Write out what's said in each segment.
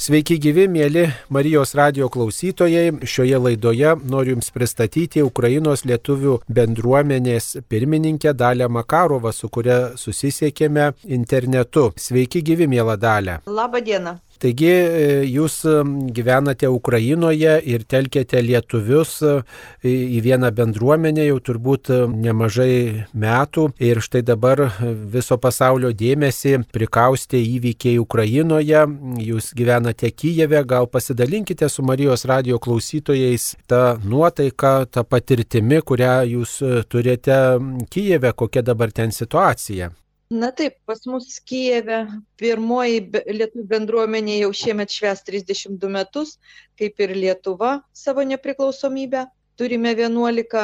Sveiki gyvi, mėly Marijos radio klausytojai. Šioje laidoje noriu Jums pristatyti Ukrainos lietuvių bendruomenės pirmininkę Dalę Makarovą, su kuria susisiekėme internetu. Sveiki gyvi, mėla Dalė. Labą dieną. Taigi e, jūs e, gyvenate Ukrainoje ir telkėte lietuvius e, į vieną bendruomenę jau turbūt nemažai metų ir štai dabar viso pasaulio dėmesį prikaustė įvykiai Ukrainoje. Jūs gyvenate Kyjeve, gal pasidalinkite su Marijos radio klausytojais tą nuotaiką, tą patirtimi, kurią jūs turite Kyjeve, kokia dabar ten situacija. Na taip, pas mus Kijeve pirmoji lietuvių bendruomenė jau šiemet šves 32 metus, kaip ir Lietuva savo nepriklausomybę. Turime 11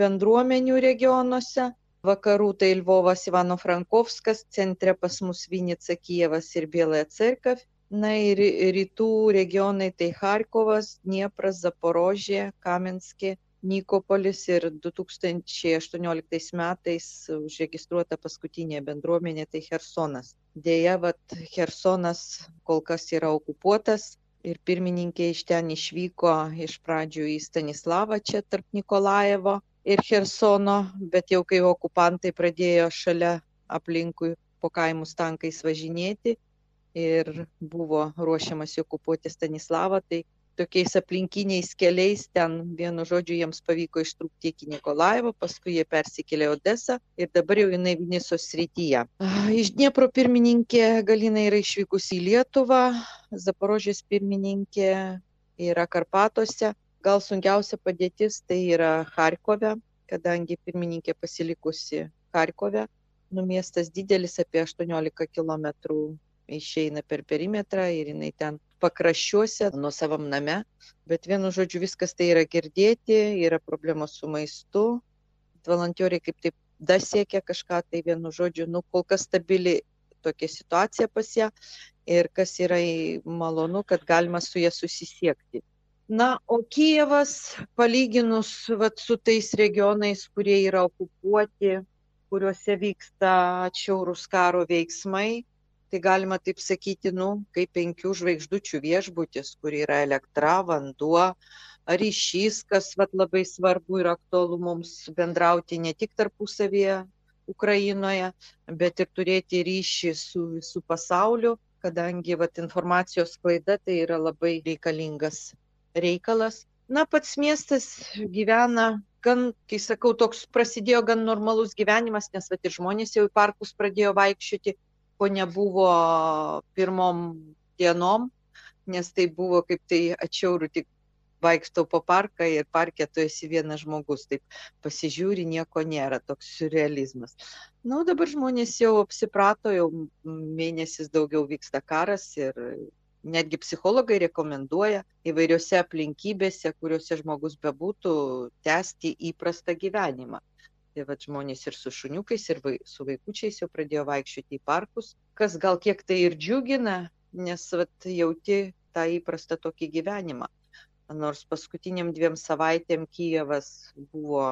bendruomenių regionuose. Vakarų tai Lvovas Ivano Frankovskas, centre pas mus Vinica Kijevas ir Bieląją Cerkav. Na ir rytų regionai tai Harkovas, Dniepras, Zaporožė, Kamenskė, Nikopolis ir 2018 metais užregistruota paskutinė bendruomenė tai Hersonas. Deja, vat Hersonas kol kas yra okupuotas ir pirmininkė iš ten išvyko iš pradžių į Stanislavą čia tarp Nikolaevo ir Hersono, bet jau kai okupantai pradėjo šalia aplinkui po kaimus tankais važinėti ir buvo ruošiamas okupuoti Stanislavą, tai tokiais aplinkiniais keliais ten vienu žodžiu jiems pavyko ištrūkti iki Nikolaevo, paskui jie persikėlė Odesą ir dabar jau jinai Vinisos srityje. Iš Dniepro pirmininkė Galina yra išvykusi į Lietuvą, Zaporožės pirmininkė yra Karpatuose. Gal sunkiausia padėtis tai yra Harkove, kadangi pirmininkė pasilikusi Harkove. Nu, miestas didelis, apie 18 km išeina per perimetrą ir jinai ten pakraščiuose, nuo savam name, bet vienu žodžiu viskas tai yra girdėti, yra problemos su maistu, valantioriai kaip taip dasiekia kažką, tai vienu žodžiu, nu, kol kas stabili tokia situacija pas ją. Ir kas yra malonu, kad galima su ją susisiekti. Na, o Kijevas, palyginus vat, su tais regionais, kurie yra okupuoti, kuriuose vyksta atšiaurus karo veiksmai, tai galima taip sakyti, nu, kaip penkių žvaigždučių viešbutis, kur yra elektra, vanduo, ryšys, kas vat, labai svarbu ir aktualu mums bendrauti ne tik tarpusavėje Ukrainoje, bet ir turėti ryšį su visų pasauliu, kadangi vat, informacijos klaida tai yra labai reikalingas reikalas. Na, pats miestas gyvena gan, kai sakau, toks prasidėjo gan normalus gyvenimas, nes vat, ir žmonės jau į parkus pradėjo vaikščioti, ko nebuvo pirmom dienom, nes tai buvo kaip tai atšiaurų tik vaikštau po parką ir parke tu esi vienas žmogus, taip pasižiūri, nieko nėra, toks surrealizmas. Na, nu, dabar žmonės jau apsiprato, jau mėnesis daugiau vyksta karas ir netgi psichologai rekomenduoja įvairiose aplinkybėse, kuriuose žmogus bebūtų, tęsti įprastą gyvenimą tai vat žmonės ir su šuniukais, ir vai, su vaikučiais jau pradėjo vaikščioti į parkus, kas gal kiek tai ir džiugina, nes vat jauti tą įprastą tokį gyvenimą. Nors paskutiniam dviem savaitėm Kijevas buvo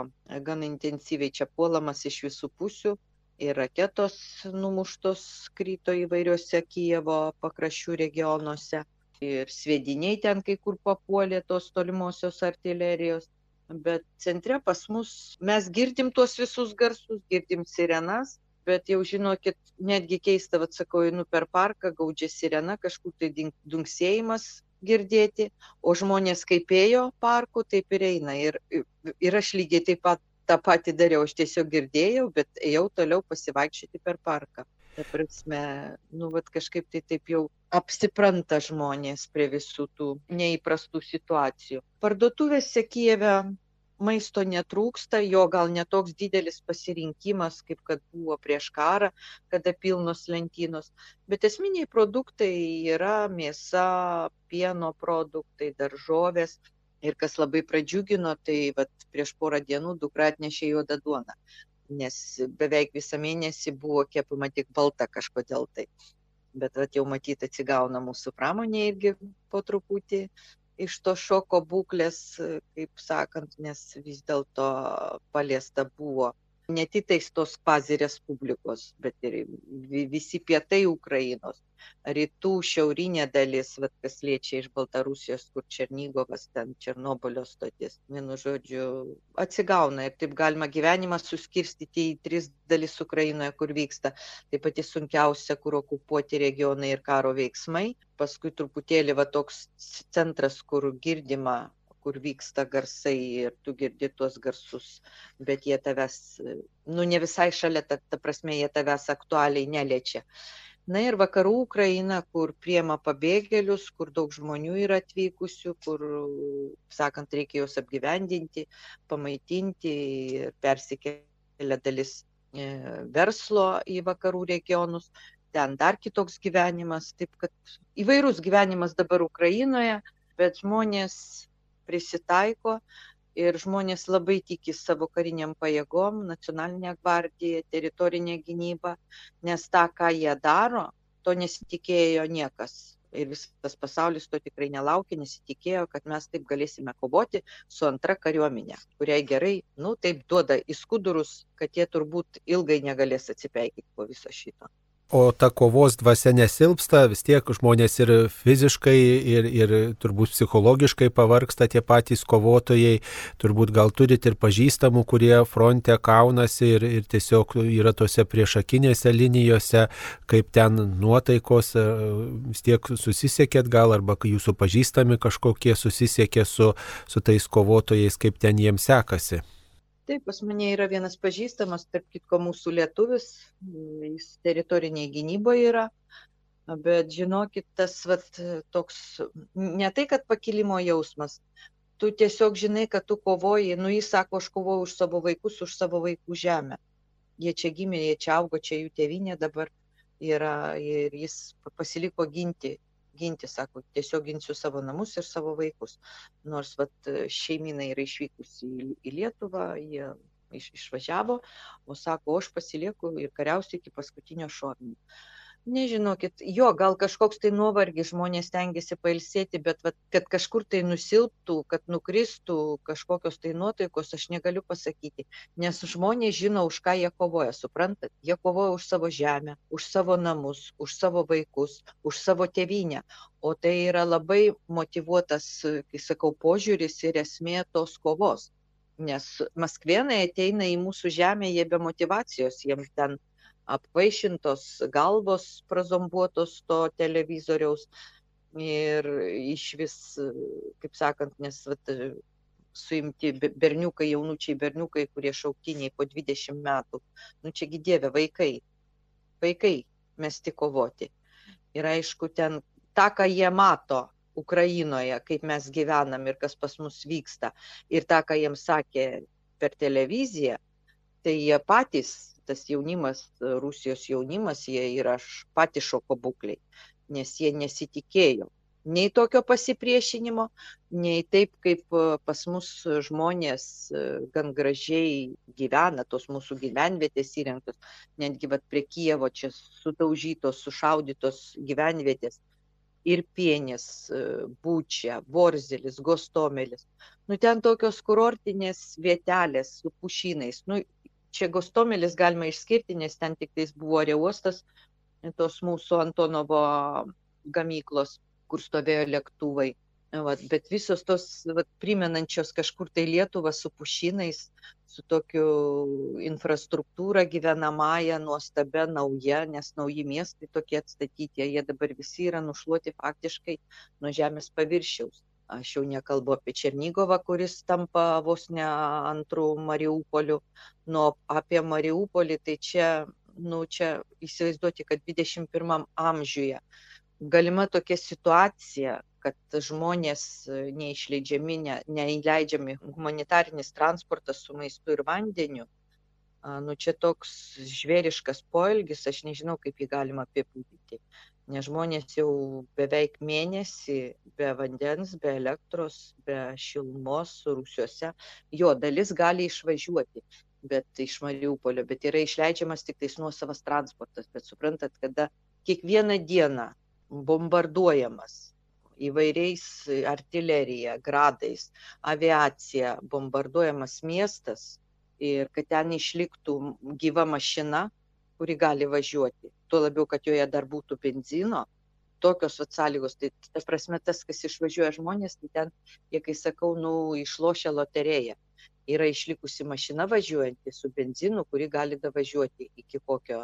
gan intensyviai čia puolamas iš visų pusių ir raketos numuštos kryto įvairiuose Kijevo pakraščių regionuose ir sviediniai ten kai kur papuolė tos tolimosios artilerijos bet centre pas mus mes girdim tuos visus garsus, girdim sirenas, bet jau žinokit, netgi keista, vad sakau, einu per parką, gaudžia sirena, kažkur tai dunksėjimas girdėti, o žmonės kaip ėjo parku, taip ir eina. Ir, ir aš lygiai taip pat tą patį dariau, aš tiesiog girdėjau, bet ėjau toliau pasivaikščioti per parką. Ta prasme, nu, vat kažkaip tai taip jau apsipranta žmonės prie visų tų neįprastų situacijų. Parduotuvėse Kijeve maisto netrūksta, jo gal netoks didelis pasirinkimas, kaip kad buvo prieš karą, kada pilnos lentynos, bet esminiai produktai yra mėsa, pieno produktai, daržovės. Ir kas labai pradžiugino, tai vat, prieš porą dienų dukra atnešė juodą duoną, nes beveik visą mėnesį buvo kepama tik balta kažkodėl tai. Bet vat, jau matyti atsigauna mūsų pramonė irgi po truputį iš to šoko būklės, kaip sakant, nes vis dėlto paliesta buvo ne tik tais tos kvazi respublikos, bet ir visi pietai Ukrainos, rytų šiaurinė dalis, vat, kas liečia iš Baltarusijos, kur Černygovas, ten Černobolio stotis. Vienu žodžiu, atsigauna ir taip galima gyvenimą suskirstyti į tris dalis Ukrainoje, kur vyksta. Tai pati sunkiausia, kur okupuoti regionai ir karo veiksmai. Paskui truputėlį va toks centras, kur girdima kur vyksta garsai ir tu girdi tuos garsus, bet jie tavęs, nu ne visai šalia, ta, ta prasme, jie tavęs aktualiai neliečia. Na ir vakarų Ukraina, kur priema pabėgėlius, kur daug žmonių yra atvykusių, kur, sakant, reikia juos apgyvendinti, pamaitinti ir persikėlė dalis e, verslo į vakarų regionus, ten dar kitoks gyvenimas, taip kad įvairūs gyvenimas dabar Ukrainoje, bet žmonės prisitaiko ir žmonės labai tiki savo kariniam pajėgom, nacionalinė gvardija, teritorinė gynyba, nes tą, ką jie daro, to nesitikėjo niekas. Ir visas pasaulis to tikrai nelaukė, nesitikėjo, kad mes taip galėsime kovoti su antra kariuomenė, kuriai gerai, nu, taip duoda įskudurus, kad jie turbūt ilgai negalės atsipeikyti po viso šito o ta kovos dvasia nesilpsta, vis tiek žmonės ir fiziškai, ir, ir turbūt psichologiškai pavarksta tie patys kovotojai, turbūt gal turit ir pažįstamų, kurie fronte kaunasi ir, ir tiesiog yra tose priešakinėse linijose, kaip ten nuotaikos, e, vis tiek susisiekėt gal, arba jūsų pažįstami kažkokie susisiekė su, su tais kovotojais, kaip ten jiems sekasi. Taip, pas mane yra vienas pažįstamas, tarp kitko mūsų lietuvis, jis teritoriniai gynyboje yra, bet žinokit, tas vat, toks, ne tai, kad pakilimo jausmas, tu tiesiog žinai, kad tu kovoji, nu jis sako, aš kovoju už savo vaikus, už savo vaikų žemę. Jie čia gimė, jie čia augo, čia jų tevinė dabar yra ir jis pasiliko ginti ginti, sako, tiesiog ginsiu savo namus ir savo vaikus. Nors vat, šeimina yra išvykusi į, į Lietuvą, jie iš, išvažiavo, o sako, o aš pasilieku ir kariausiu iki paskutinio šovinio nežinokit jo gal kažkoks tai nuovargis žmonės stengiasi pailsėti bet vat kad kažkur tai nusilptų kad nukristų kažkokios tai nuotaikos aš negaliu pasakyti. Nes žmonės žino už ką jie kovoja suprantat? Jie kovoja už savo žemę už savo namus už savo vaikus už savo tėvynę. O tai yra labai motyvuotas kai sakau požiūris ir esmė tos kovos. Nes maskvėnai ateina į mūsų žemę jie be motyvacijos jiems ten apvaišintos galvos prazombuotos to televizoriaus ir iš vis, kaip sakant, nes vat, suimti berniukai, jaunučiai berniukai, kurie šauktiniai po 20 metų. Nu čiagi dieve, vaikai, vaikai mesti kovoti. Ir aišku, ten tą, ką jie mato Ukrainoje, kaip mes gyvenam ir kas pas mus vyksta, ir tą, ką jiems sakė per televiziją, tai jie patys tas jaunimas, Rusijos jaunimas, jie yra pati šoko būkliai, nes jie nesitikėjo nei tokio pasipriešinimo, nei taip, kaip e, pas mus žmonės e, gan gražiai gyvena, tos mūsų gyvenvietės įrengtos, netgi vat, prie Kievo čia sudaužytos, sušaudytos gyvenvietės. Ir pienis, e, būčia, borzelis, gostomelis. Nu ten tokios kurortinės vietelės su pušynais. Nu, čia Gostomelis galima išskirti, nes ten tik tais buvo areuostas tos mūsų Antonovo gamyklos, kur stovėjo lėktuvai. Vat, bet visos tos vat, primenančios kažkur tai Lietuvą su pušinais, su tokiu infrastruktūra gyvenamąją, nuostabia, nauja, nes nauji miestai tokie atstatyti, jie dabar visi yra nušluoti faktiškai nuo žemės paviršiaus aš jau nekalbu apie Černygovą, kuris tampa vos ne antrų Mariupolių. Nu, apie Mariupolį, tai čia, nu, čia įsivaizduoti, kad 21 amžiuje galima tokia situacija, kad žmonės neišleidžiami, ne, neįleidžiami humanitarinis transportas su maistu ir vandeniu. Nu, čia toks žvėriškas poelgis, aš nežinau, kaip jį galima apibūdinti nes žmonės jau beveik mėnesį be vandens, be elektros, be šilumos rūsiuose. Jo dalis gali išvažiuoti, bet iš Mariupolio, bet yra išleidžiamas tik tais nuosavas transportas. Bet suprantat, kada kiekvieną dieną bombarduojamas įvairiais artilerija, gradais, aviacija, bombarduojamas miestas ir kad ten išliktų gyva mašina, kuri gali važiuoti. Tuo labiau, kad joje dar būtų benzino, tokios vat sąlygos. Tai ta prasme, tas, kas išvažiuoja žmonės, tai ten, jie, kai sakau, nu, išlošia loteriją. Yra išlikusi mašina važiuojanti su benzinu, kuri gali davažiuoti iki kokio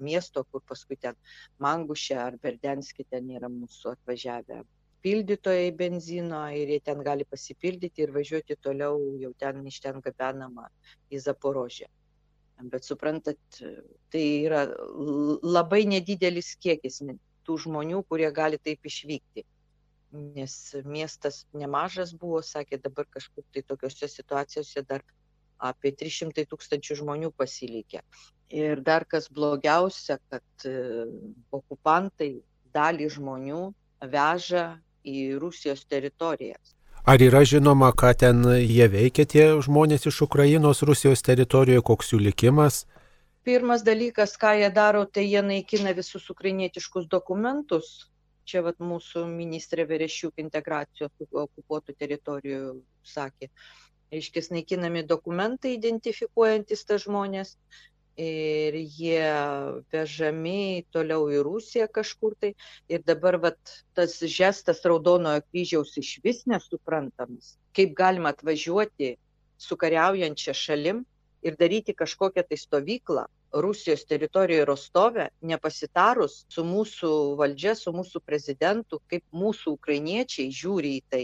miesto, kur paskui ten Mangušė ar Berdenski ten yra mūsų atvažiavę pildytojai benzino ir jie ten gali pasipildyti ir važiuoti toliau, jau ten iš ten gabenama į Zaporožę. Bet suprantat, tai yra labai nedidelis kiekis tų žmonių, kurie gali taip išvykti. Nes miestas nemažas buvo, sakė, dabar kažkur tai tokiuose situacijose dar apie 300 tūkstančių žmonių pasilikė. Ir dar kas blogiausia, kad e, okupantai dalį žmonių veža į Rusijos teritorijas. Ar yra žinoma, ką ten jie veikia tie žmonės iš Ukrainos Rusijos teritorijoje, koks jų likimas? pirmas dalykas, ką jie daro, tai jie naikina visus ukrainietiškus dokumentus. Čia vat mūsų ministrė Verešiuk integracijos okupuotų teritorijų sakė. Reiškia, naikinami dokumentai identifikuojantis tą žmonės ir jie vežami toliau į Rusiją kažkur tai. Ir dabar vat, tas žestas Raudonojo kryžiaus iš vis nesuprantamas. Kaip galima atvažiuoti su kariaujančia šalim ir daryti kažkokią tai stovyklą Rusijos teritorijoje Rostove, nepasitarus su mūsų valdžia, su mūsų prezidentu, kaip mūsų ukrainiečiai žiūri į tai,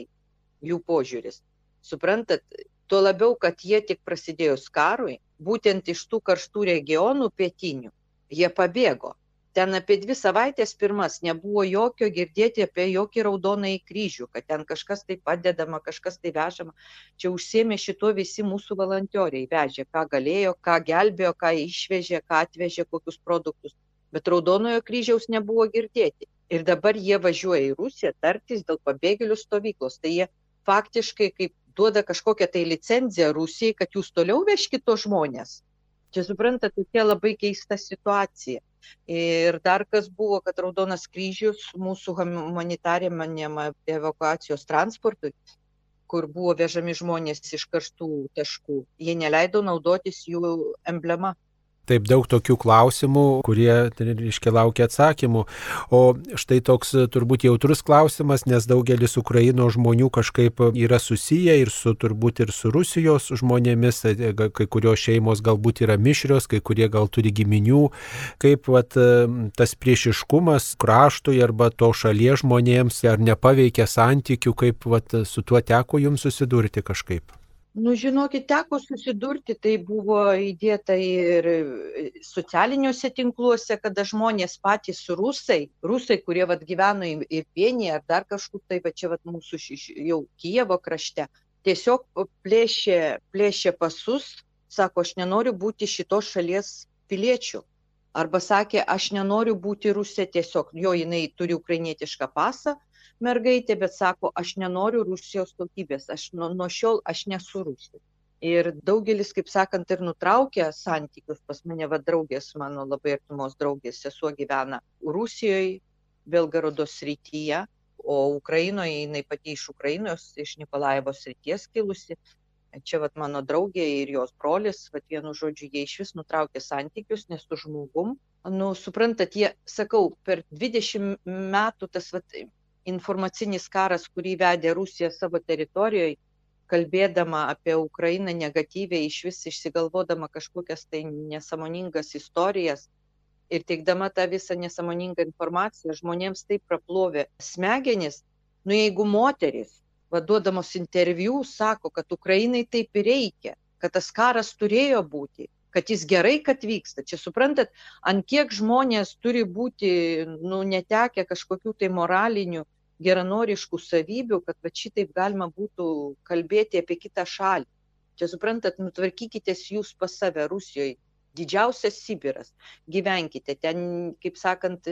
jų požiūris. Suprantat, tuo labiau, kad jie tik prasidėjus karui, būtent iš tų karštų regionų pietinių, jie pabėgo ten apie dvi savaites pirmas nebuvo jokio girdėti apie jokį raudonąjį kryžių, kad ten kažkas tai padedama, kažkas tai vežama. Čia užsėmė šito visi mūsų valantioriai, vežė, ką galėjo, ką gelbėjo, ką išvežė, ką atvežė, kokius produktus. Bet raudonojo kryžiaus nebuvo girdėti. Ir dabar jie važiuoja į Rusiją tartis dėl pabėgėlių stovyklos. Tai jie faktiškai kaip duoda kažkokią tai licenciją Rusijai, kad jūs toliau veškite tos žmonės. Čia suprantate, tokia labai keista situacija. Ir dar kas buvo, kad Raudonas kryžius mūsų humanitariniam evakuacijos transportui, kur buvo vežami žmonės iš karštų taškų, jie neleido naudotis jų emblema. Taip daug tokių klausimų, kurie, reiškia, laukia atsakymų. O štai toks turbūt jautrus klausimas, nes daugelis Ukraino žmonių kažkaip yra susiję ir su turbūt ir su Rusijos žmonėmis, e, kai kurios šeimos galbūt yra mišrios, kai kurie gal turi giminių, kaip vat, e, tas priešiškumas kraštui arba to šalies žmonėms ar nepaveikia santykių, kaip vat, su tuo teko jums susidurti kažkaip. Nu, žinokit, teko susidurti, tai buvo įdėta ir socialiniuose tinkluose, kada žmonės patys rusai, rusai, kurie vat, gyveno ir vienyje ar dar kažkur, tai va čia vat, mūsų jau Kievo krašte, tiesiog plėšė, plėšė pasus, sako, aš nenoriu būti šitos šalies piliečių. Arba sakė, aš nenoriu būti rusė, tiesiog jo jinai turi ukrainietišką pasą, mergaitė, bet sako, aš nenoriu Rusijos tautybės, aš nuo, nuo šiol aš nesu Rusija. Ir daugelis, kaip sakant, ir nutraukė santykius pas mane, va draugės, mano labai artimos draugės sesuo gyvena Rusijoje, Belgarodo srityje, o Ukrainoje, jinai pati iš Ukrainos, iš Nikolaevos srities kilusi. Čia vat mano draugė ir jos brolis, vat vienu žodžiu, jie iš vis nutraukė santykius, nes su žmogum, nu, suprantat, jie, sakau, per 20 metų tas vat informacinis karas, kurį vedė Rusija savo teritorijoje, kalbėdama apie Ukrainą negatyviai, iš vis išsigalvodama kažkokias tai nesamoningas istorijas ir teikdama tą visą nesamoningą informaciją, žmonėms taip praplovė smegenis, nu jeigu moteris, vaduodamos interviu, sako, kad Ukrainai taip ir reikia, kad tas karas turėjo būti, kad jis gerai, kad vyksta. Čia suprantat, ant kiek žmonės turi būti, nu, netekę kažkokių tai moralinių geranoriškų savybių, kad va šitaip galima būtų kalbėti apie kitą šalį. Čia suprantat, nutvarkykite jūs pas save Rusijoje. Didžiausias Sibiras. Gyvenkite ten, kaip sakant,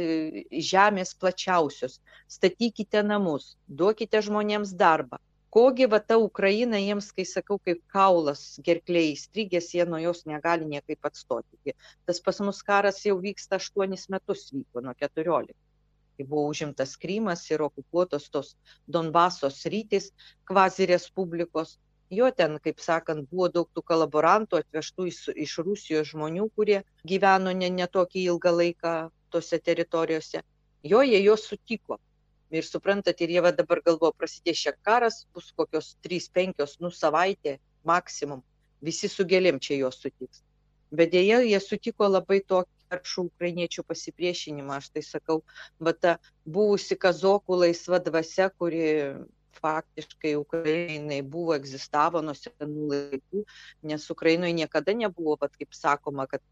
žemės plačiausios. Statykite namus, duokite žmonėms darbą. Kogi va ta Ukraina jiems, kai sakau, kaip kaulas gerkliai įstrigęs, jie nuo jos negali niekaip atstoti. Tas pas mus karas jau vyksta aštuonis metus, vyko nuo keturioliktų kai buvo užimtas Krymas ir okupuotos tos Donbaso sritys, kvazi respublikos. Jo ten, kaip sakant, buvo daug tų kolaborantų atvežtų iš, iš Rusijos žmonių, kurie gyveno ne, ne tokį ilgą laiką tose teritorijose. Jo, jie juos sutiko. Ir suprantat, ir jie va dabar galvoja, prasidės šiek karas, bus kokios 3-5, nu savaitė maksimum. Visi su gėlėm čia juos sutiks. Bet dėja, jie sutiko labai tokį aršų ukrainiečių pasipriešinimą. Aš tai sakau, va ta buvusi kazokų laisva dvasia, kuri faktiškai Ukrainai buvo, egzistavo nuo senų laikų, nes Ukrainoje niekada nebuvo, vat, kaip sakoma, kad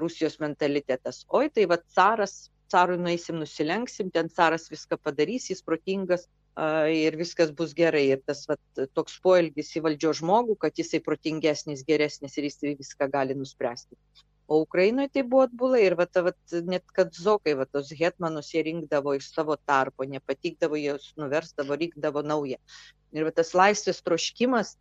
Rusijos mentalitetas. Oi, tai va caras, carui nueisim, nusilenksim, ten caras viską padarys, jis protingas ir viskas bus gerai. Ir tas vat, toks poelgis į valdžio žmogų, kad jisai protingesnis, geresnis ir jis viską gali nuspręsti. O Ukrainoje tai buvo atbulai ir vat, vat, net kad zokai, vat, tos hetmanus jie rinkdavo iš savo tarpo, nepatikdavo, jos nuversdavo, rinkdavo naują. Ir vat, tas laisvės troškimas,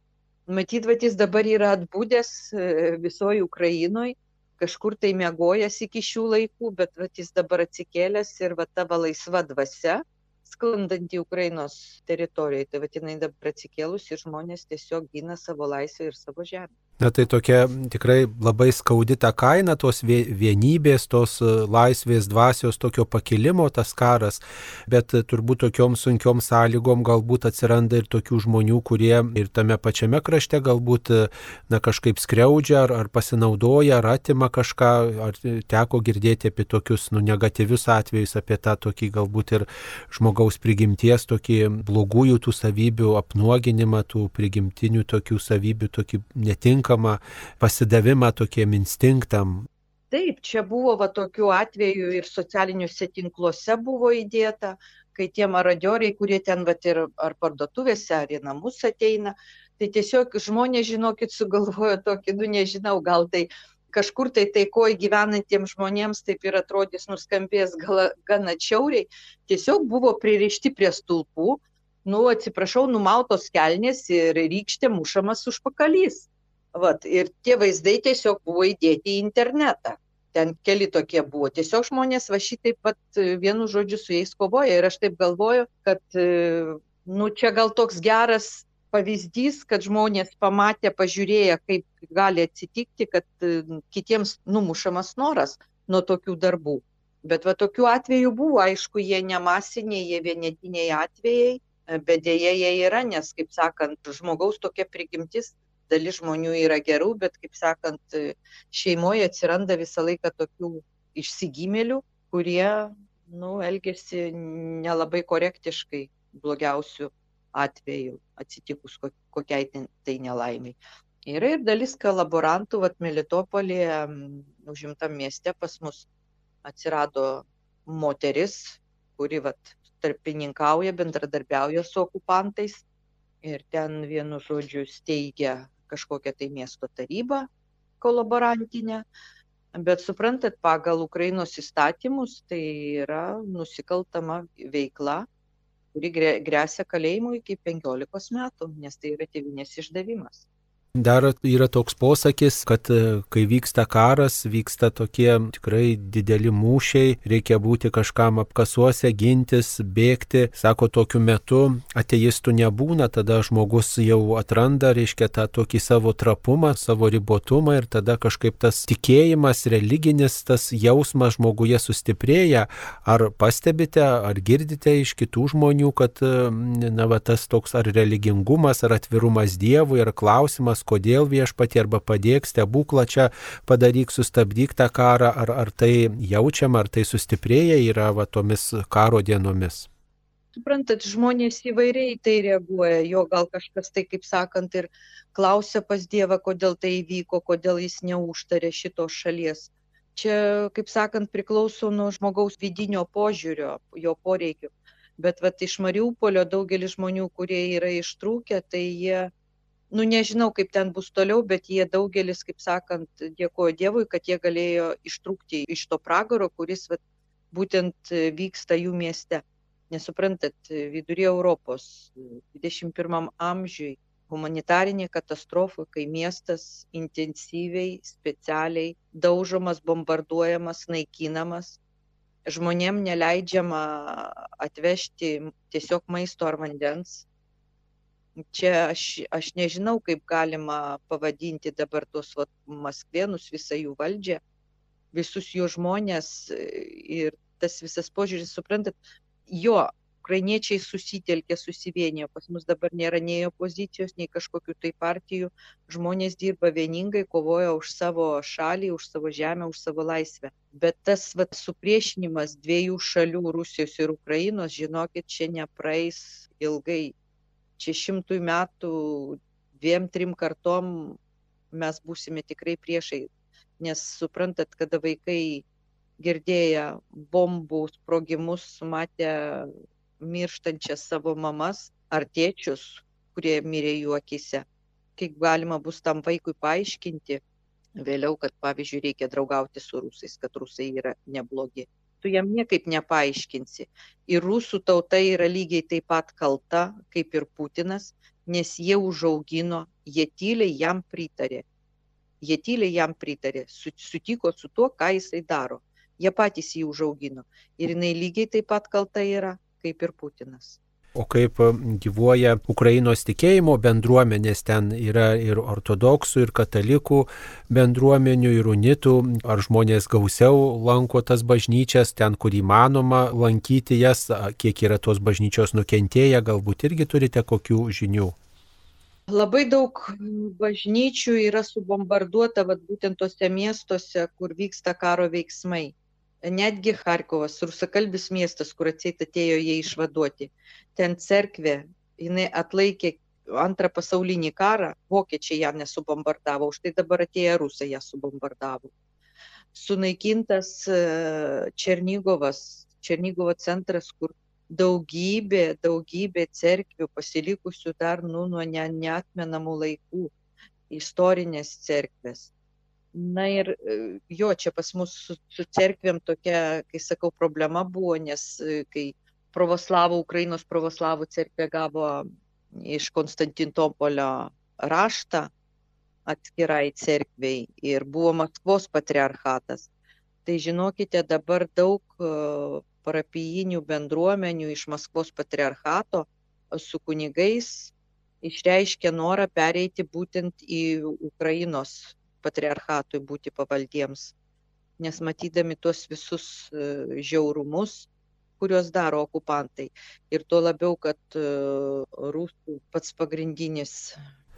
matyt, vat, jis dabar yra atbūdęs e, visoje Ukrainoje, kažkur tai mėgojas iki šių laikų, bet vat, jis dabar atsikėlęs ir vat, tavo laisva dvasia, sklandantį Ukrainos teritorijoje, tai vat, jinai dabar atsikėlus ir žmonės tiesiog gina savo laisvę ir savo žemę. Na tai tokia tikrai labai skaudi ta kaina tos vienybės, tos e, laisvės dvasios, tokio pakilimo tas karas, bet turbūt tokiom sunkiom sąlygom galbūt atsiranda ir tokių žmonių, kurie ir tame pačiame krašte galbūt e, na, kažkaip skriaudžia ar, ar pasinaudoja, ar atima kažką, ar teko girdėti apie tokius nu, negatyvius atvejus, apie tą tokį galbūt ir žmogaus prigimties, tokį blogųjų tų savybių apnuoginimą, tų prigimtinių tokių savybių, tokį netinkamą netinkamą pasidavimą tokiem instinktam. Taip, čia buvo va tokių atvejų ir socialiniuose tinkluose buvo įdėta, kai tie maradioriai, kurie ten va ir ar parduotuvėse, ar į namus ateina, tai tiesiog žmonės, žinokit, sugalvojo tokį, nu nežinau, gal tai kažkur tai taikoje gyvenantiems žmonėms taip ir atrodys nuskambės gana čiauriai, tiesiog buvo pririšti prie stulpų, nu atsiprašau, numautos kelnės ir rykštė mušamas užpakalys. Vat, ir tie vaizdai tiesiog buvo įdėti į internetą. Ten keli tokie buvo. Tiesiog žmonės va šitaip pat vienu žodžiu su jais kovoja. Ir aš taip galvoju, kad nu, čia gal toks geras pavyzdys, kad žmonės pamatė, pažiūrėję, kaip gali atsitikti, kad kitiems numušamas noras nuo tokių darbų. Bet va tokių atvejų buvo, aišku, jie nemasiniai, jie vienetiniai atvejai, bet dėja jie yra, nes, kaip sakant, žmogaus tokia prigimtis dalis žmonių yra gerų, bet, kaip sakant, šeimoje atsiranda visą laiką tokių išsigimėlių, kurie, nu, elgesi nelabai korektiškai blogiausių atveju atsitikus kokiai tai nelaimiai. Yra ir dalis kolaborantų, vat Melitopolėje, užimtam mieste pas mus atsirado moteris, kuri vat tarpininkauja, bendradarbiauja su okupantais ir ten vienu žodžiu steigia kažkokią tai miesto tarybą kolaborantinę, bet suprantat, pagal Ukrainos įstatymus tai yra nusikaltama veikla, kuri grėsia kalėjimu iki 15 metų, nes tai yra tėvinės išdavimas. Dar yra toks posakis, kad e, kai vyksta karas, vyksta tokie tikrai dideli mūšiai, reikia būti kažkam apkasuose, gintis, bėgti. Sako, tokiu metu ateistų nebūna, tada žmogus jau atranda, reiškia, tą tokį savo trapumą, savo ribotumą ir tada kažkaip tas tikėjimas, religinis tas jausmas žmoguje sustiprėja. Ar pastebite, ar girdite iš kitų žmonių, kad, e, na, va, tas toks ar religingumas, ar atvirumas Dievui, ar klausimas, klausimas, kodėl viešpatė arba padėk stebuklą čia padaryk, sustabdyk tą karą, ar, ar tai jaučiama, ar tai sustiprėja yra va tomis karo dienomis. Suprantat, žmonės įvairiai tai reaguoja, jo gal kažkas tai, kaip sakant, ir klausia pas Dievą, kodėl tai įvyko, kodėl jis neužtarė šitos šalies. Čia, kaip sakant, priklauso nuo žmogaus vidinio požiūrio, jo poreikių. Bet vat, iš Mariupolio daugelis žmonių, kurie yra ištrūkę, tai jie nu nežinau kaip ten bus toliau bet jie daugelis kaip sakant dėkojo dievui kad jie galėjo ištrūkti iš to pragaro kuris vat būtent vyksta jų mieste. Nes suprantat vidury europos dvidešim pirmam amžiuj humanitarinė katastrofa kai miestas intensyviai specialiai daužomas bombarduojamas naikinamas. Žmonėm neleidžiama atvežti tiesiog maisto ar vandens čia aš, aš nežinau, kaip galima pavadinti dabar tos vat, maskvėnus, visą jų valdžią, visus jų žmonės ir tas visas požiūris, suprantat, jo, ukrainiečiai susitelkė, susivienijo. Pas mus dabar nėra nei opozicijos, nei kažkokių tai partijų. Žmonės dirba vieningai, kovoja už savo šalį, už savo žemę, už savo laisvę. Bet tas vat, supriešinimas dviejų šalių, Rusijos ir Ukrainos, žinokit, čia nepraeis ilgai. Čia šimtui metų, dviem, trim kartom mes būsime tikrai priešai. Nes suprantat, kada vaikai girdėję bombų sprogimus, matę mirštančias savo mamas ar tėčius, kurie mirė jų akise. Kaip galima bus tam vaikui paaiškinti vėliau, kad pavyzdžiui reikia draugauti su rusais, kad rusai yra neblogi. Tu jam niekaip nepaaiškinsi. Ir rusų tauta yra lygiai taip pat kalta kaip ir Putinas, nes jie užaugino, jie tyliai jam pritarė. Jie tyliai jam pritarė, sutiko su tuo, ką jisai daro. Jie patys jį užaugino. Ir jinai lygiai taip pat kalta yra kaip ir Putinas. O kaip gyvuoja Ukrainos tikėjimo bendruomenės, ten yra ir ortodoksų, ir katalikų bendruomenių, ir unitų, ar žmonės gausiau lanko tas bažnyčias, ten, kur įmanoma lankyti jas, kiek yra tos bažnyčios nukentėję, galbūt irgi turite kokių žinių. Labai daug bažnyčių yra subombarduota, vat, būtent tose miestuose, kur vyksta karo veiksmai netgi Harkovas, rusakalbis miestas, kur atseit atėjo jie išvaduoti. Ten cerkvė, jinai atlaikė antrą pasaulinį karą, vokiečiai ją nesubombardavo, už tai dabar atėję rusai ją subombardavo. Sunaikintas e, Černygovas, Černygovo centras, kur daugybė, daugybė cerkvių pasilikusių dar nu, nuo ne, neatmenamų laikų, istorinės cerkvės na ir e, jo čia pas mus su, su cerkvėm tokia, kai sakau, problema buvo, nes e, kai pravoslavų, Ukrainos pravoslavų cerkvė gavo iš Konstantintopolio raštą atskirai cerkviai ir buvo Maskvos patriarchatas. Tai žinokite, dabar daug e, parapijinių bendruomenių iš Maskvos patriarchato su kunigais išreiškė norą pereiti būtent į Ukrainos patriarchatui būti pavaldiems, nes matydami tuos visus e, žiaurumus, kuriuos daro okupantai. Ir tuo labiau, kad e, rusų pats pagrindinis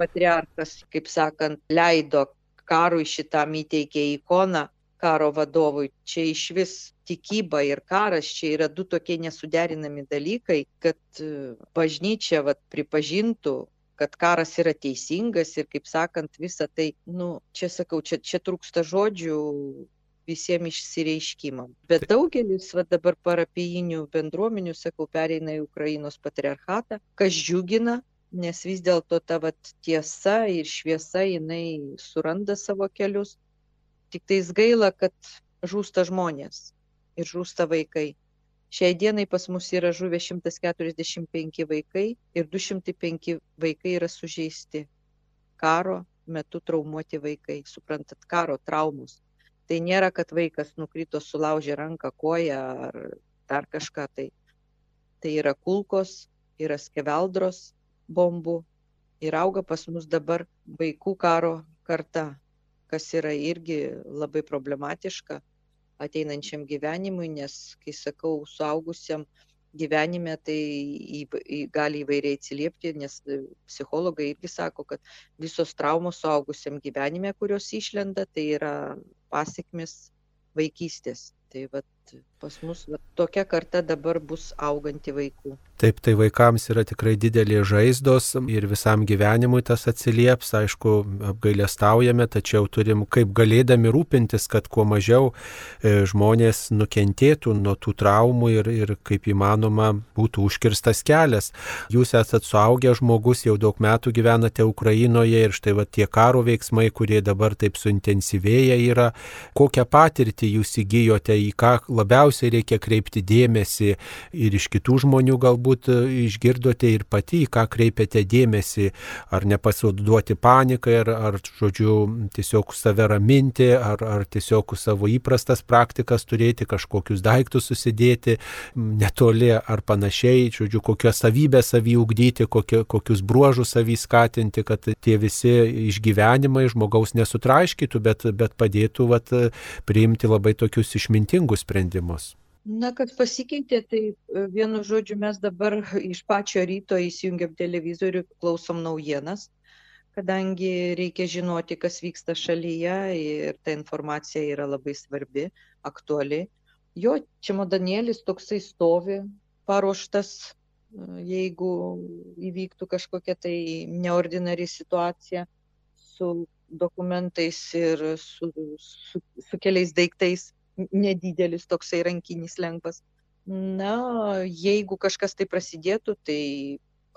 patriarchas, kaip sakant, leido karui šitam įteikė ikoną karo vadovui. Čia iš vis tikyba ir karas, čia yra du tokie nesuderinami dalykai, kad e, bažnyčia vat, pripažintų kad karas yra teisingas ir, kaip sakant, visa tai, nu, čia sakau, čia, čia trūksta žodžių visiems išsireiškimam. Bet daugelis va, dabar parapijinių bendruomenių, sakau, pereina į Ukrainos patriarchatą, kas džiugina, nes vis dėlto ta va, tiesa ir šviesa jinai suranda savo kelius. Tik tais gaila, kad žūsta žmonės ir žūsta vaikai. Šiai dienai pas mus yra žuvę 145 vaikai ir 205 vaikai yra sužeisti. Karo metu traumuoti vaikai, suprantat, karo traumus. Tai nėra, kad vaikas nukrito, sulaužė ranką, koją ar dar kažką. Tai, tai yra kulkos, yra skeveldros bombų ir auga pas mus dabar vaikų karo karta, kas yra irgi labai problematiška ateinančiam gyvenimui, nes, kai sakau, suaugusiam gyvenime tai į, į, gali įvairiai atsiliepti, nes e, psichologai irgi sako, kad visos traumos suaugusiam gyvenime, kurios išlenda, tai yra pasiekmes vaikystės. Tai vat, pas mus vat, tokia karta dabar bus auganti vaikų. Taip, tai vaikams yra tikrai didelė žaizdos ir visam gyvenimui tas atsilieps, aišku, apgailestaujame, tačiau turim kaip galėdami rūpintis, kad kuo mažiau e, žmonės nukentėtų nuo tų traumų ir, ir kaip įmanoma būtų užkirstas kelias. Jūs esate suaugę žmogus, jau daug metų gyvenate Ukrainoje ir štai va tie karo veiksmai, kurie dabar taip suintensyvėja yra, kokią patirtį jūs įgyjote, į ką labiausiai reikia kreipti dėmesį ir iš kitų žmonių galbūt turbūt išgirdote ir pati, į ką kreipiate dėmesį, ar nepasiduoti panikai, ar, ar žodžiu, tiesiog save raminti, ar, ar tiesiog savo įprastas praktikas turėti, kažkokius daiktus susidėti netoli ar panašiai, žodžiu, kokios savybės savį ugdyti, kokio, kokius bruožus savį skatinti, kad tie visi išgyvenimai žmogaus nesutraiškytų, bet, bet padėtų vat, priimti labai tokius išmintingus sprendimus. Na, kad pasikeitė, tai e, vienu žodžiu mes dabar iš pačio ryto įsijungiam televizorių, klausom naujienas, kadangi reikia žinoti, kas vyksta šalyje ir ta informacija yra labai svarbi, aktuali. Jo čemodanėlis toksai stovi, paruoštas, e, jeigu įvyktų kažkokia tai neordinari situacija su dokumentais ir su, su, su keliais daiktais nedidelis toksai rankinis lengvas. Na, jeigu kažkas tai prasidėtų, tai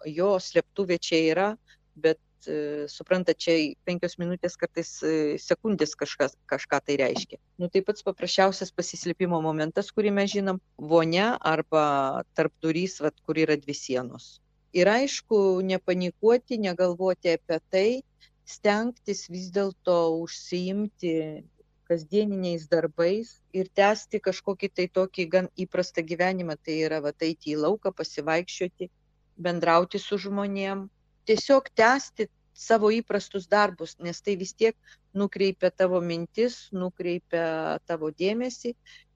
jo slėptuvė čia yra, bet e, suprantat, čia penkios minutės, kartais e, sekundės kažkas, kažką tai reiškia. Nu, tai pats paprasčiausias pasislėpimo momentas, kurį mes žinom, vonia arba tarp durys, vat, kur yra dvi sienos. Ir aišku, nepanikuoti, negalvoti apie tai, stengtis vis dėlto užsiimti kasdieniniais darbais ir tęsti kažkokį tai tokį gan įprastą gyvenimą, tai yra va eiti į lauką, pasivaikščioti, bendrauti su žmonėm, tiesiog tęsti savo įprastus darbus, nes tai vis tiek nukreipia tavo mintis, nukreipia tavo dėmesį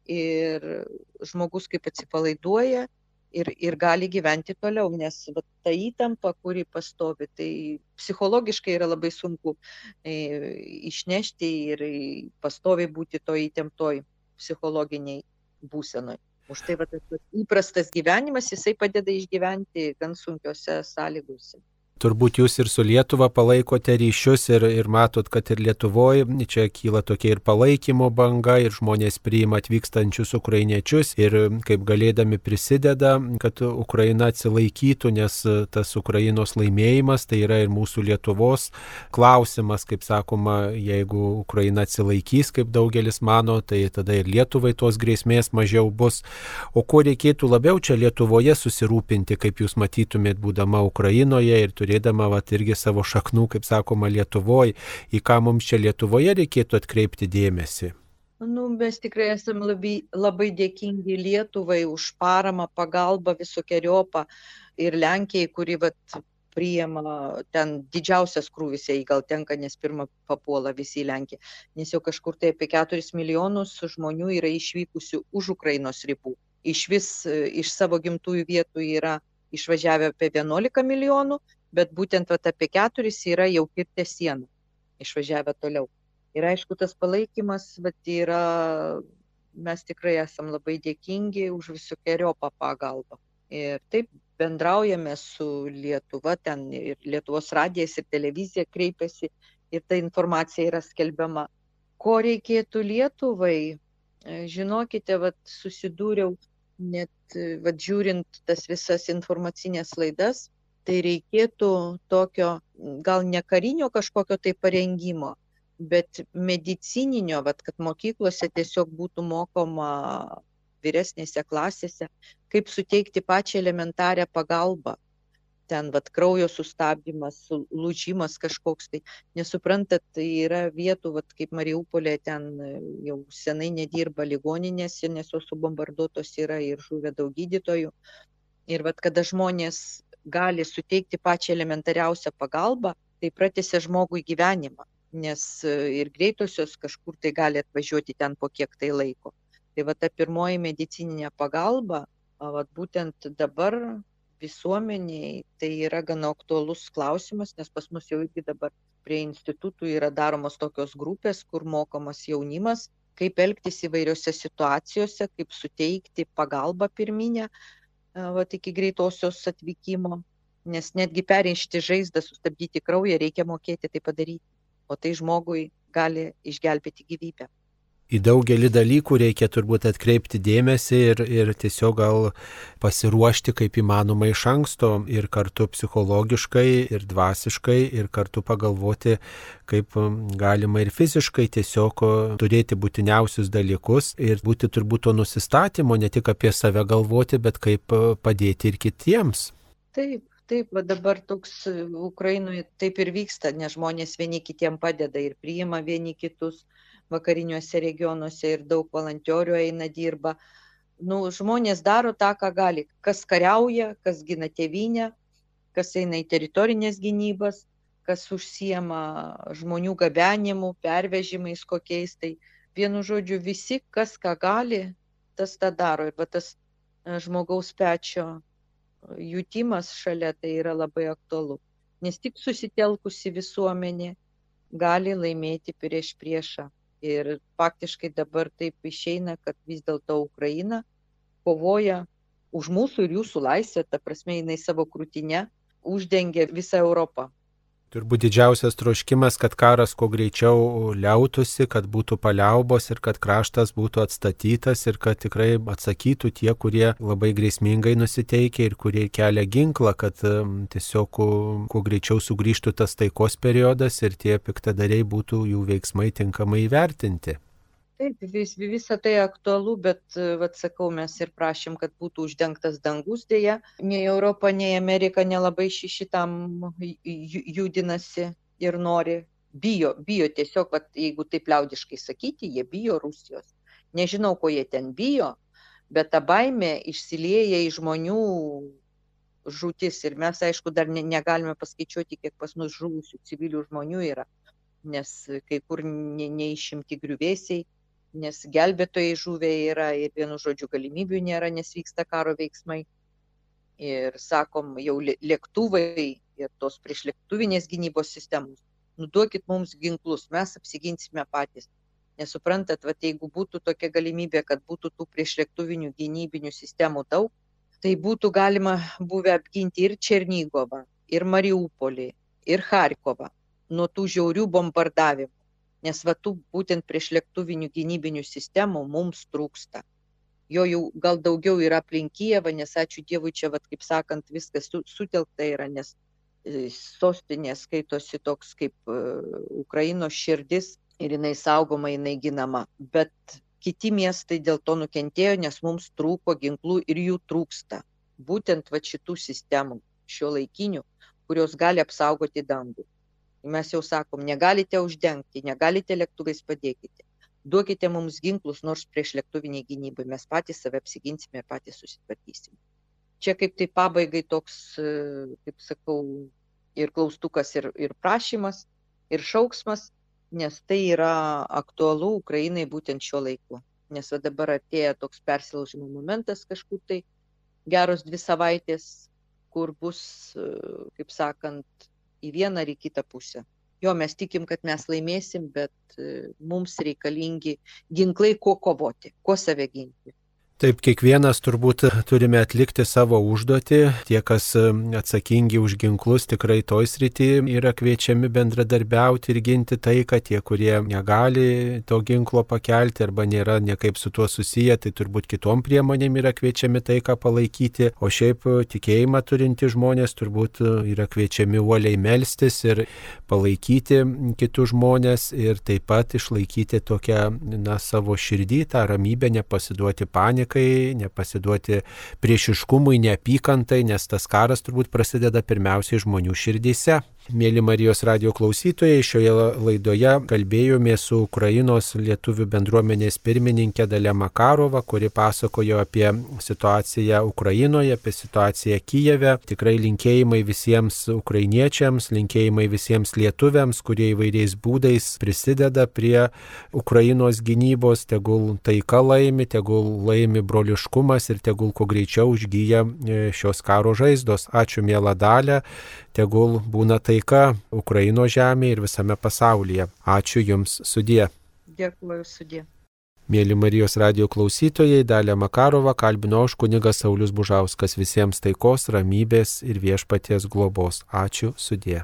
ir žmogus kaip atsipalaiduoja ir, ir gali gyventi toliau, nes va, ta įtampa, kuri pastovi, tai psichologiškai yra labai sunku e, išnešti ir pastoviai būti to įtemptoj psichologiniai būsenoj. Už tai va, tas įprastas gyvenimas, jisai padeda išgyventi gan sunkiose sąlygose. Turbūt jūs ir su Lietuva palaikote ryšius ir, ir matot, kad ir Lietuvoje čia kyla tokia ir palaikymo banga, ir žmonės priima atvykstančius ukrainiečius ir kaip galėdami prisideda, kad Ukraina atsilaikytų, nes tas Ukrainos laimėjimas tai yra ir mūsų Lietuvos klausimas, kaip sakoma, jeigu Ukraina atsilaikys, kaip daugelis mano, tai tada ir Lietuvai tos grėsmės mažiau bus. O ko reikėtų labiau čia Lietuvoje susirūpinti, kaip jūs matytumėt, būdama Ukrainoje ir turėtumėte turėdama vat, irgi savo šaknų, kaip sakoma, Lietuvoje, į ką mums čia Lietuvoje reikėtų atkreipti dėmesį? Nu, mes tikrai esame labai, labai dėkingi Lietuvai už paramą, pagalbą visokiojopą ir Lenkijai, kuri vat, priima ten didžiausias krūvis, jei gal tenka, nes pirmą papuola visi į Lenkiją, nes jau kažkur tai apie 4 milijonus žmonių yra išvykusių už Ukrainos ribų. Iš vis iš savo gimtųjų vietų yra išvažiavę apie 11 milijonų, bet būtent vat, apie keturis yra jau kirtę sieną, išvažiavę toliau. Ir aišku, tas palaikymas vat, yra, mes tikrai esam labai dėkingi už visokiojo pagalbą. Ir taip bendraujame su Lietuva, ten ir Lietuvos radijas ir televizija kreipiasi ir ta informacija yra skelbiama. Ko reikėtų Lietuvai, žinokite, vat, susidūriau net, vat, žiūrint tas visas informacinės laidas, tai reikėtų tokio gal ne karinio kažkokio tai parengimo, bet medicininio, vat, kad mokyklose tiesiog būtų mokoma vyresnėse klasėse, kaip suteikti pačią elementarią pagalbą. Ten vat, kraujo sustabdymas, lūžimas kažkoks tai. Nesuprantat, tai yra vietų, vat, kaip Mariupolė, ten jau senai nedirba ligoninėse, nes jos subombarduotos yra ir žuvę daug gydytojų. Ir vat, kada žmonės gali suteikti pačią elementariausią pagalbą, tai pratėsia žmogui gyvenimą, nes e, ir greitosios kažkur tai gali atvažiuoti ten po kiek tai laiko. Tai va ta pirmoji medicininė pagalba, va būtent dabar visuomeniai tai yra gana aktuolus klausimas, nes pas mus jau irgi dabar prie institutų yra daromos tokios grupės, kur mokomas jaunimas, kaip elgtis įvairiose situacijose, kaip suteikti pagalbą pirminę, vat, iki greitosios atvykimo, nes netgi perėšti žaizdą, sustabdyti kraują reikia mokėti tai padaryti, o tai žmogui gali išgelbėti gyvybę. Į daugelį dalykų reikia turbūt atkreipti dėmesį ir, ir tiesiog gal pasiruošti kaip įmanoma iš anksto ir kartu psichologiškai, ir dvasiškai, ir kartu pagalvoti, kaip galima ir fiziškai tiesiog turėti būtiniausius dalykus ir būti turbūt to nusistatymo, ne tik apie save galvoti, bet kaip padėti ir kitiems. Taip, taip, va dabar toks Ukrainoje taip ir vyksta, nes žmonės vieni kitiem padeda ir priima vieni kitus vakariniuose regionuose ir daug valantiorių eina dirba. Nu, žmonės daro tą, ką gali. Kas kariauja, kas gina tėvynę, kas eina į teritorinės gynybas, kas užsiema žmonių gabenimu, pervežimais kokiais. Tai vienu žodžiu, visi, kas ką gali, tas tą daro. Ir va tas e, žmogaus pečio jutimas šalia tai yra labai aktualu. Nes tik susitelkusi visuomenė gali laimėti prieš priešą. Ir faktiškai dabar taip išeina, kad vis dėlto Ukraina kovoja už mūsų ir jūsų laisvę, ta prasme jinai savo krūtinę uždengia visą Europą. Turbūt didžiausias troškimas, kad karas kuo greičiau liautųsi, kad būtų paliaubos ir kad kraštas būtų atstatytas ir kad tikrai atsakytų tie, kurie labai grėsmingai nusiteikia ir kurie kelia ginklą, kad tiesiog kuo greičiau sugrįžtų tas taikos periodas ir tie piktadariai būtų jų veiksmai tinkamai įvertinti. Taip, vis, visą tai aktualu, bet, vad sakau, mes ir prašym, kad būtų uždengtas dangus dėja. Nei Europa, nei Amerika nelabai šitam judinasi ir nori. Bijo, bijo tiesiog, vat, jeigu taip liaudiškai sakyti, jie bijo Rusijos. Nežinau, ko jie ten bijo, bet ta baime išsilieja į žmonių žūtis ir mes, aišku, dar ne, negalime paskaičiuoti, kiek pas mus žuvusių civilių žmonių yra, nes kai kur ne, neišimti griuvėsiai nes gelbėtojai žuvę yra ir vienu žodžiu galimybių nėra, nes vyksta karo veiksmai. Ir sakom, jau lėktuvai ir tos priešlėktuvinės gynybos sistemos, nuduokit mums ginklus, mes apsiginsime patys. Nesuprantat, va, jeigu būtų tokia galimybė, kad būtų tų priešlėktuvinių gynybinių sistemų daug, tai būtų galima buvę apginti ir Černygovą, ir Mariupolį, ir Harkovą nuo tų žiaurių bombardavimų nes va tų būtent priešlėktuvinių gynybinių sistemų mums trūksta. Jo jau gal daugiau yra aplink Kijevą, nes ačiū Dievui čia, va, kaip sakant, viskas sutelkta yra, nes e, sostinė skaitosi toks kaip uh, Ukrainos širdis ir jinai saugoma, jinai ginama. Bet kiti miestai dėl to nukentėjo, nes mums trūko ginklų ir jų trūksta. Būtent va šitų sistemų, šio laikinių, kurios gali apsaugoti dangų. Mes jau sakom, negalite uždengti, negalite lėktuvais padėkite. Duokite mums ginklus, nors prieš lėktuviniai gynybai mes patys save apsiginsime ir patys susitvarkysime. Čia kaip tai pabaigai toks, kaip sakau, ir klaustukas, ir, ir prašymas, ir šauksmas, nes tai yra aktualu Ukrainai būtent šiuo laiku. Nes dabar atėjo toks persilaužimo momentas kažkur tai geros dvi savaitės, kur bus, kaip sakant, į vieną ar į kitą pusę. Jo, mes tikim, kad mes laimėsim, bet e, mums reikalingi ginklai, kuo kovoti, kuo save ginti. Taip, kiekvienas turbūt turime atlikti savo užduotį. Tie, kas atsakingi už ginklus, tikrai toj srity yra kviečiami bendradarbiauti ir ginti taiką. Tie, kurie negali to ginklo pakelti arba nėra niekaip su tuo susiję, tai turbūt kitom priemonėm yra kviečiami taiką palaikyti. O šiaip tikėjimą turinti žmonės turbūt yra kviečiami uoliai melstis ir palaikyti kitus žmonės ir taip pat išlaikyti tokią na, savo širdį, tą ramybę, nepasiduoti panikai panikai, nepasiduoti priešiškumui, neapykantai, nes tas karas turbūt prasideda pirmiausiai žmonių širdyse. Mėly Marijos radio klausytojai, šioje laidoje kalbėjome su Ukrainos lietuvių bendruomenės pirmininkė Dalė Makarova, kuri pasakojo apie situaciją Ukrainoje, apie situaciją Kijeve. Tikrai linkėjimai visiems ukrainiečiams, linkėjimai visiems lietuviams, kurie įvairiais būdais prisideda prie Ukrainos gynybos, tegul taika laimi, tegul laimi broliškumas ir tegul kuo greičiau užgyja e, šios karo žaizdos. Ačiū mėla dalė tegul būna taika Ukraino žemėje ir visame pasaulyje. Ačiū Jums sudie. Dėkuoju sudie. Mėly Marijos radio klausytojai, Dalė Makarova kalbino už kunigas Saulis Bužauskas visiems taikos, ramybės ir viešpaties globos. Ačiū sudie.